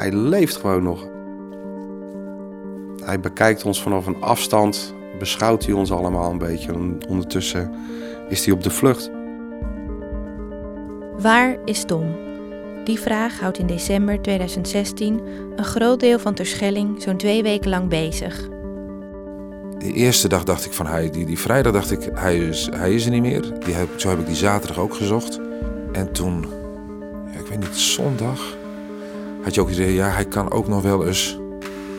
hij leeft gewoon nog. Hij bekijkt ons vanaf een afstand, beschouwt hij ons allemaal een beetje. En ondertussen is hij op de vlucht. Waar is Tom? Die vraag houdt in december 2016 een groot deel van Terschelling zo'n twee weken lang bezig. De eerste dag dacht ik van hij, die, die vrijdag dacht ik, hij is, hij is er niet meer. Die heb, zo heb ik die zaterdag ook gezocht. En toen, ja, ik weet niet, zondag had je ook het idee, ja, hij kan ook nog wel eens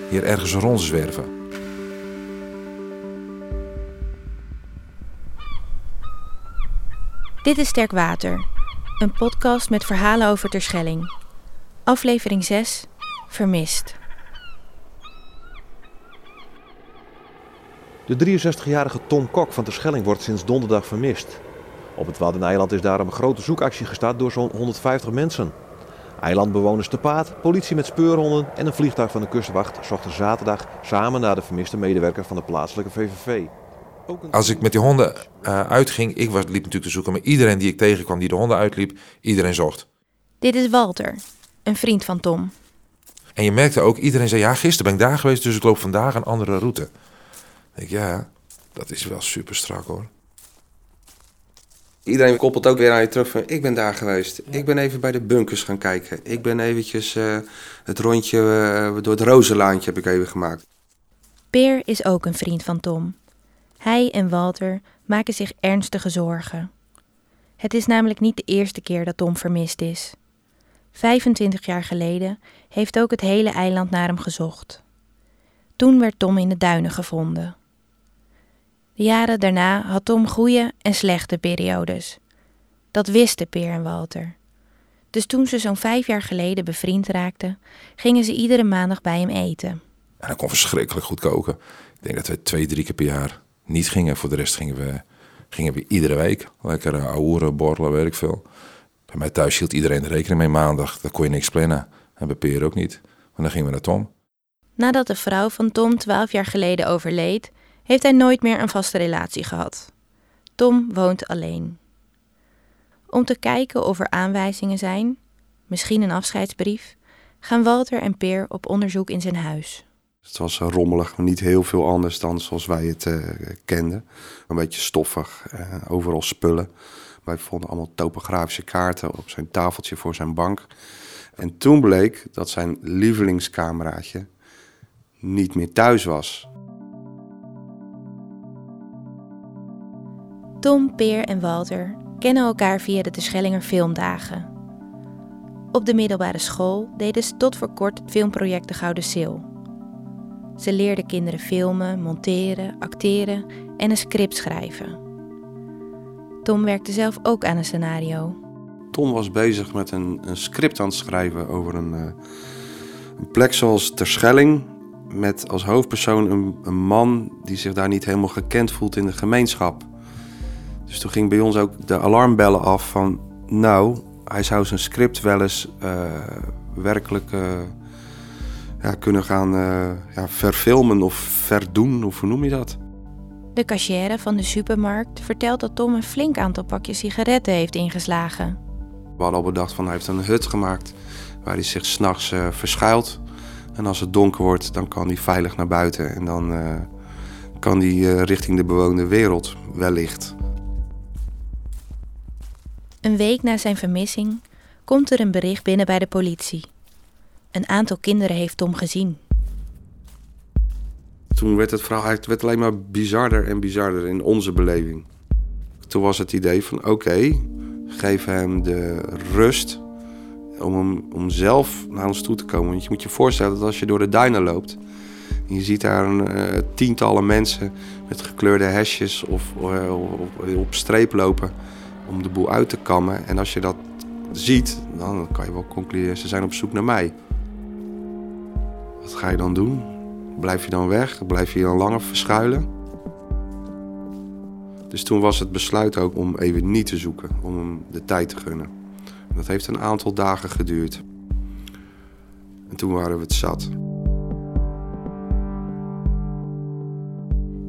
hier ergens rondzwerven. Dit is Sterk Water, een podcast met verhalen over Terschelling. Aflevering 6, Vermist. De 63-jarige Tom Kok van Terschelling wordt sinds donderdag vermist. Op het Waddeneiland is daarom een grote zoekactie gestart door zo'n 150 mensen. Eilandbewoners te paard, politie met speurhonden en een vliegtuig van de kustwacht zochten zaterdag samen naar de vermiste medewerker van de plaatselijke VVV. Als ik met die honden uh, uitging, ik was, liep natuurlijk te zoeken, maar iedereen die ik tegenkwam die de honden uitliep, iedereen zocht. Dit is Walter, een vriend van Tom. En je merkte ook, iedereen zei, ja, gisteren ben ik daar geweest, dus ik loop vandaag een andere route. Ik, ja, dat is wel super strak hoor. Iedereen koppelt ook weer aan je terug van ik ben daar geweest. Ik ben even bij de bunkers gaan kijken. Ik ben eventjes uh, het rondje uh, door het Rozenlaantje heb ik even gemaakt. Peer is ook een vriend van Tom. Hij en Walter maken zich ernstige zorgen. Het is namelijk niet de eerste keer dat Tom vermist is. 25 jaar geleden heeft ook het hele eiland naar hem gezocht. Toen werd Tom in de duinen gevonden. De jaren daarna had Tom goede en slechte periodes. Dat wisten Peer en Walter. Dus toen ze zo'n vijf jaar geleden bevriend raakten, gingen ze iedere maandag bij hem eten. En hij kon verschrikkelijk goed koken. Ik denk dat we twee, drie keer per jaar niet gingen. Voor de rest gingen we, gingen we iedere week. Lekker uh, ouwen, borrelen, weet ik veel. Bij mij thuis hield iedereen er rekening mee maandag. Daar kon je niks plannen. En bij Peer ook niet. Maar dan gingen we naar Tom. Nadat de vrouw van Tom twaalf jaar geleden overleed, heeft hij nooit meer een vaste relatie gehad. Tom woont alleen. Om te kijken of er aanwijzingen zijn, misschien een afscheidsbrief, gaan Walter en Peer op onderzoek in zijn huis. Het was rommelig, maar niet heel veel anders dan zoals wij het uh, kenden. Een beetje stoffig, uh, overal spullen. Wij vonden allemaal topografische kaarten op zijn tafeltje voor zijn bank. En toen bleek dat zijn lievelingscameraatje niet meer thuis was. Tom, Peer en Walter kennen elkaar via de Terschellinger Filmdagen. Op de middelbare school deden ze tot voor kort het filmproject De Gouden Sil. Ze leerden kinderen filmen, monteren, acteren en een script schrijven. Tom werkte zelf ook aan een scenario. Tom was bezig met een, een script aan het schrijven over een, uh, een plek zoals Terschelling. Met als hoofdpersoon een man die zich daar niet helemaal gekend voelt in de gemeenschap. Dus toen ging bij ons ook de alarmbellen af van... nou, hij zou zijn script wel eens uh, werkelijk uh, ja, kunnen gaan uh, ja, verfilmen of verdoen, of hoe noem je dat? De cashier van de supermarkt vertelt dat Tom een flink aantal pakjes sigaretten heeft ingeslagen. We hadden al bedacht van hij heeft een hut gemaakt waar hij zich s'nachts verschuilt. En als het donker wordt, dan kan hij veilig naar buiten en dan kan hij richting de bewoonde wereld wellicht. Een week na zijn vermissing komt er een bericht binnen bij de politie. Een aantal kinderen heeft Tom gezien. Toen werd het verhaal het werd alleen maar bizarder en bizarder in onze beleving. Toen was het idee van oké, geef hem de rust om, hem, om zelf naar ons toe te komen. Want je moet je voorstellen dat als je door de duinen loopt... je ziet daar een, uh, tientallen mensen met gekleurde hesjes of uh, op, op streep lopen om de boel uit te kammen. En als je dat ziet, dan kan je wel concluderen, ze zijn op zoek naar mij. Wat ga je dan doen? Blijf je dan weg? Blijf je dan langer verschuilen? Dus toen was het besluit ook om even niet te zoeken, om hem de tijd te gunnen. Dat heeft een aantal dagen geduurd. En toen waren we het zat.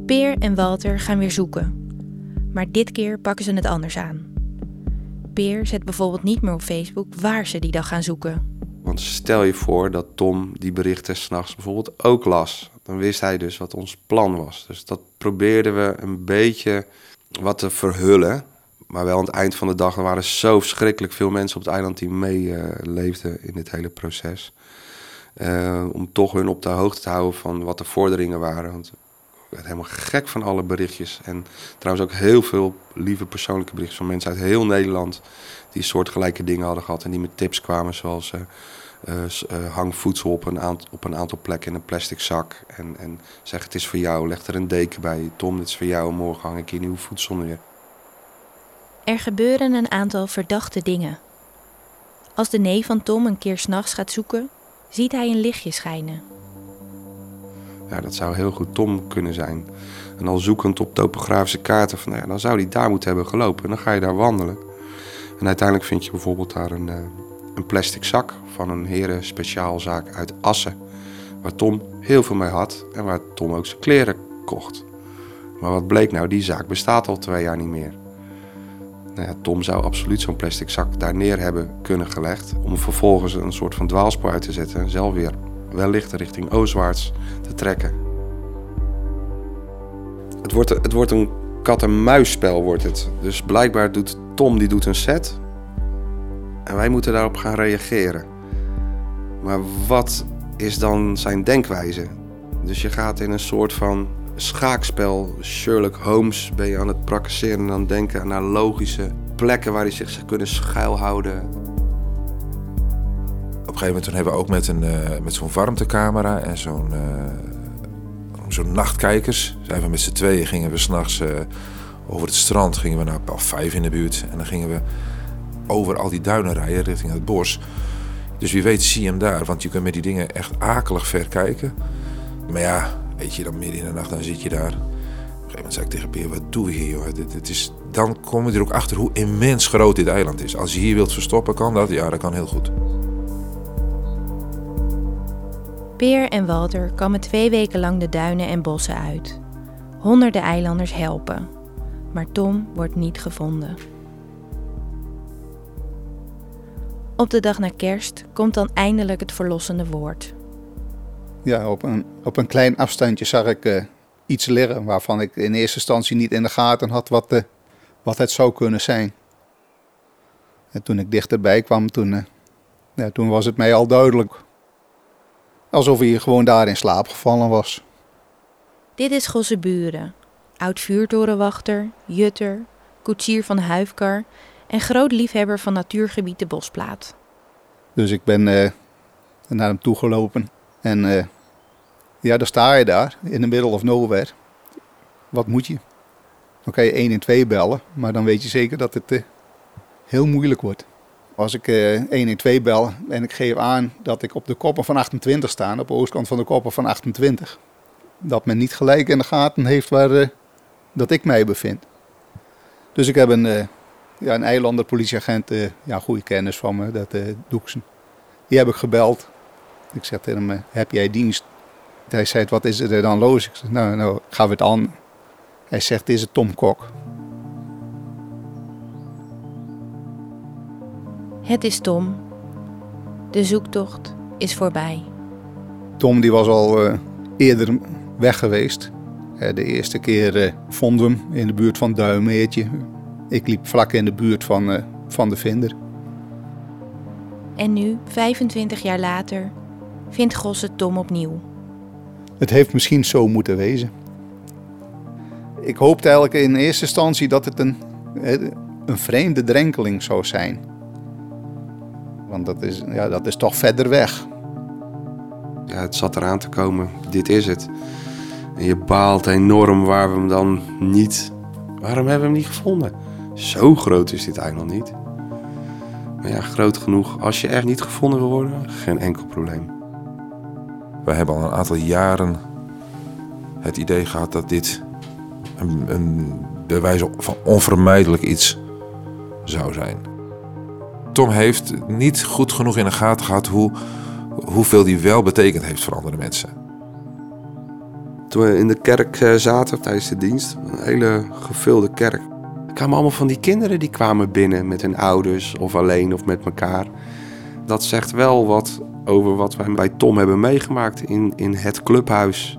Peer en Walter gaan weer zoeken. Maar dit keer pakken ze het anders aan. Peer zet bijvoorbeeld niet meer op Facebook waar ze die dag gaan zoeken. Want stel je voor dat Tom die berichten s'nachts bijvoorbeeld ook las. Dan wist hij dus wat ons plan was. Dus dat probeerden we een beetje wat te verhullen. Maar wel aan het eind van de dag, er waren zo verschrikkelijk veel mensen op het eiland die meeleefden in dit hele proces. Uh, om toch hun op de hoogte te houden van wat de vorderingen waren. Want werd helemaal gek van alle berichtjes. En trouwens ook heel veel lieve persoonlijke berichtjes van mensen uit heel Nederland. Die soortgelijke dingen hadden gehad en die met tips kwamen zoals... Uh, uh, hang voedsel op een, aantal, op een aantal plekken in een plastic zak. En, en zeg het is voor jou, leg er een deken bij. Tom, dit is voor jou, morgen hang ik hier nieuw voedsel neer. Er gebeuren een aantal verdachte dingen. Als de neef van Tom een keer s'nachts gaat zoeken, ziet hij een lichtje schijnen. Ja, dat zou heel goed Tom kunnen zijn. En al zoekend op topografische kaarten, van, ja, dan zou hij daar moeten hebben gelopen. En dan ga je daar wandelen. En uiteindelijk vind je bijvoorbeeld daar een, uh, een plastic zak van een heren speciaalzaak uit Assen. Waar Tom heel veel mee had en waar Tom ook zijn kleren kocht. Maar wat bleek nou, die zaak bestaat al twee jaar niet meer. Nou ja, Tom zou absoluut zo'n plastic zak daar neer hebben kunnen gelegd. Om vervolgens een soort van dwaalspoor uit te zetten en zelf weer wellicht richting oostwaarts te trekken. Het wordt, het wordt een kat-en-muisspel wordt het. Dus blijkbaar doet Tom die doet een set. En wij moeten daarop gaan reageren. Maar wat is dan zijn denkwijze? Dus je gaat in een soort van schaakspel. Sherlock Holmes ben je aan het praktiseren en aan denken naar logische plekken waar hij zich zou kunnen schuilhouden. Gegeven moment toen hebben we ook met, een, uh, met zo'n warmtecamera en zo'n uh, zo'n nachtkijkers. Zijn we met z'n tweeën gingen we s'nachts uh, over het strand, gingen we naar Pal 5 in de buurt. En dan gingen we over al die duinen rijden richting het bos. Dus wie weet zie je hem daar, want je kunt met die dingen echt akelig ver kijken. Maar ja, weet je, dan midden in de nacht, dan zit je daar. Op een gegeven moment zei ik tegen Peer, wat doe je hier joh? Dit, dit is, dan kom je er ook achter hoe immens groot dit eiland is. Als je hier wilt verstoppen, kan dat? Ja, dat kan heel goed. Peer en Walter komen twee weken lang de duinen en bossen uit. Honderden eilanders helpen. Maar Tom wordt niet gevonden. Op de dag na kerst komt dan eindelijk het verlossende woord. Ja, op een, op een klein afstandje zag ik uh, iets liggen waarvan ik in eerste instantie niet in de gaten had wat, de, wat het zou kunnen zijn. En toen ik dichterbij kwam, toen, ja, toen was het mij al duidelijk. Alsof hij gewoon daar in slaap gevallen was. Dit is Gosse Buren, oud vuurtorenwachter, jutter, koetsier van de huifkar en groot liefhebber van natuurgebied de Bosplaat. Dus ik ben uh, naar hem toegelopen en uh, ja, dan sta je daar in de middle of nowhere. Wat moet je? Dan kan je 1 en 2 bellen, maar dan weet je zeker dat het uh, heel moeilijk wordt. Als ik uh, 1 en 2 bel en ik geef aan dat ik op de koppen van 28 sta, op de oostkant van de koppen van 28, dat men niet gelijk in de gaten heeft waar dat ik mij bevind. Dus ik heb een ja, een eilander politieagent, uh, ja, goede kennis van me, dat uh, Doeksen. Die heb ik gebeld. Ik zeg tegen hem, heb jij dienst? Hij zei, wat is er dan los? Ik zeg, nou, nou, gaan we het aan. Hij zegt, is het Tom Kok? Het is Tom. De zoektocht is voorbij. Tom die was al uh, eerder weg geweest. de eerste keer vonden we hem in de buurt van Duimeertje, ik liep vlak in de buurt van, uh, van de vinder. En nu, 25 jaar later, vindt Gosse Tom opnieuw. Het heeft misschien zo moeten wezen. Ik hoopte eigenlijk in eerste instantie dat het een, een vreemde drenkeling zou zijn. Want dat is, ja, dat is toch verder weg. Ja, het zat eraan te komen. Dit is het. En je baalt enorm waar we hem dan niet. Waarom hebben we hem niet gevonden? Zo groot is dit eiland niet. Maar ja, groot genoeg. Als je echt niet gevonden wil worden, geen enkel probleem. We hebben al een aantal jaren het idee gehad dat dit een, een bewijs van onvermijdelijk iets zou zijn. Tom heeft niet goed genoeg in de gaten gehad hoe, hoeveel die wel betekend heeft voor andere mensen. Toen we in de kerk eh, zaten tijdens de dienst, een hele gevulde kerk. Er kwamen allemaal van die kinderen die kwamen binnen met hun ouders of alleen of met elkaar. Dat zegt wel wat over wat wij bij Tom hebben meegemaakt in, in het clubhuis.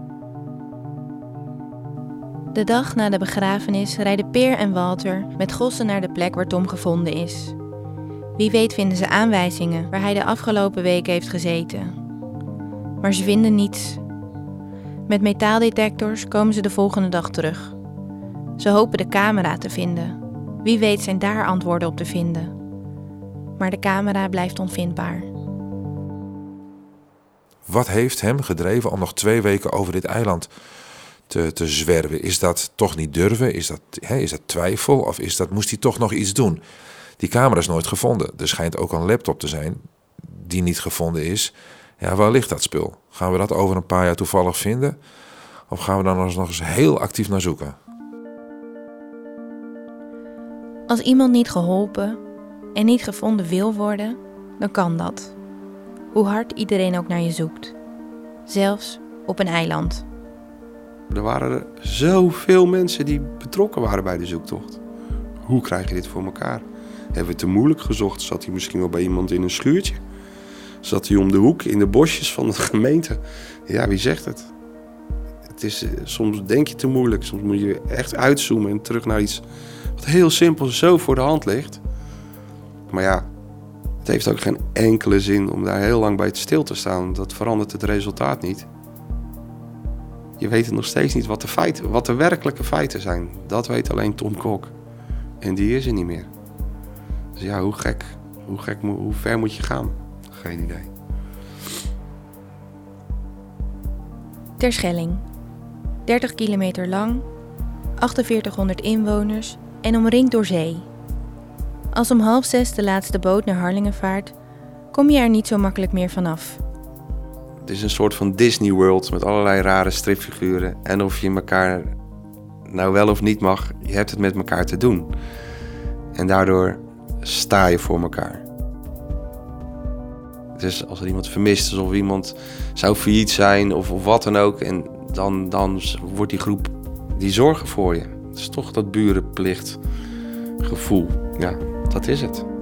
De dag na de begrafenis rijden Peer en Walter met Gossen naar de plek waar Tom gevonden is. Wie weet vinden ze aanwijzingen waar hij de afgelopen weken heeft gezeten. Maar ze vinden niets. Met metaaldetectors komen ze de volgende dag terug. Ze hopen de camera te vinden. Wie weet zijn daar antwoorden op te vinden. Maar de camera blijft onvindbaar. Wat heeft hem gedreven om nog twee weken over dit eiland te, te zwerven? Is dat toch niet durven? Is dat, is dat twijfel? Of is dat, moest hij toch nog iets doen? Die camera is nooit gevonden. Er schijnt ook een laptop te zijn die niet gevonden is. Ja, waar ligt dat spul? Gaan we dat over een paar jaar toevallig vinden? Of gaan we daar nog eens heel actief naar zoeken? Als iemand niet geholpen en niet gevonden wil worden, dan kan dat. Hoe hard iedereen ook naar je zoekt. Zelfs op een eiland. Er waren er zoveel mensen die betrokken waren bij de zoektocht. Hoe krijg je dit voor elkaar? Hebben we het te moeilijk gezocht? Zat hij misschien wel bij iemand in een schuurtje? Zat hij om de hoek in de bosjes van de gemeente? Ja, wie zegt het? Het is, eh, soms denk je te moeilijk. Soms moet je echt uitzoomen en terug naar iets wat heel simpel zo voor de hand ligt. Maar ja, het heeft ook geen enkele zin om daar heel lang bij stil te staan. Dat verandert het resultaat niet. Je weet nog steeds niet wat de, feiten, wat de werkelijke feiten zijn. Dat weet alleen Tom Kok. En die is er niet meer. Dus ja, hoe gek, hoe, gek, hoe ver moet je gaan? Geen idee. Terschelling. 30 kilometer lang, 4800 inwoners en omringd door zee. Als om half zes de laatste boot naar Harlingen vaart, kom je er niet zo makkelijk meer vanaf. Het is een soort van Disney World met allerlei rare stripfiguren. En of je elkaar nou wel of niet mag, je hebt het met elkaar te doen. En daardoor sta je voor elkaar. Dus als er iemand vermist is of iemand zou failliet zijn of, of wat dan ook, en dan, dan wordt die groep die zorgen voor je. Het is toch dat burenplichtgevoel. Ja, dat is het.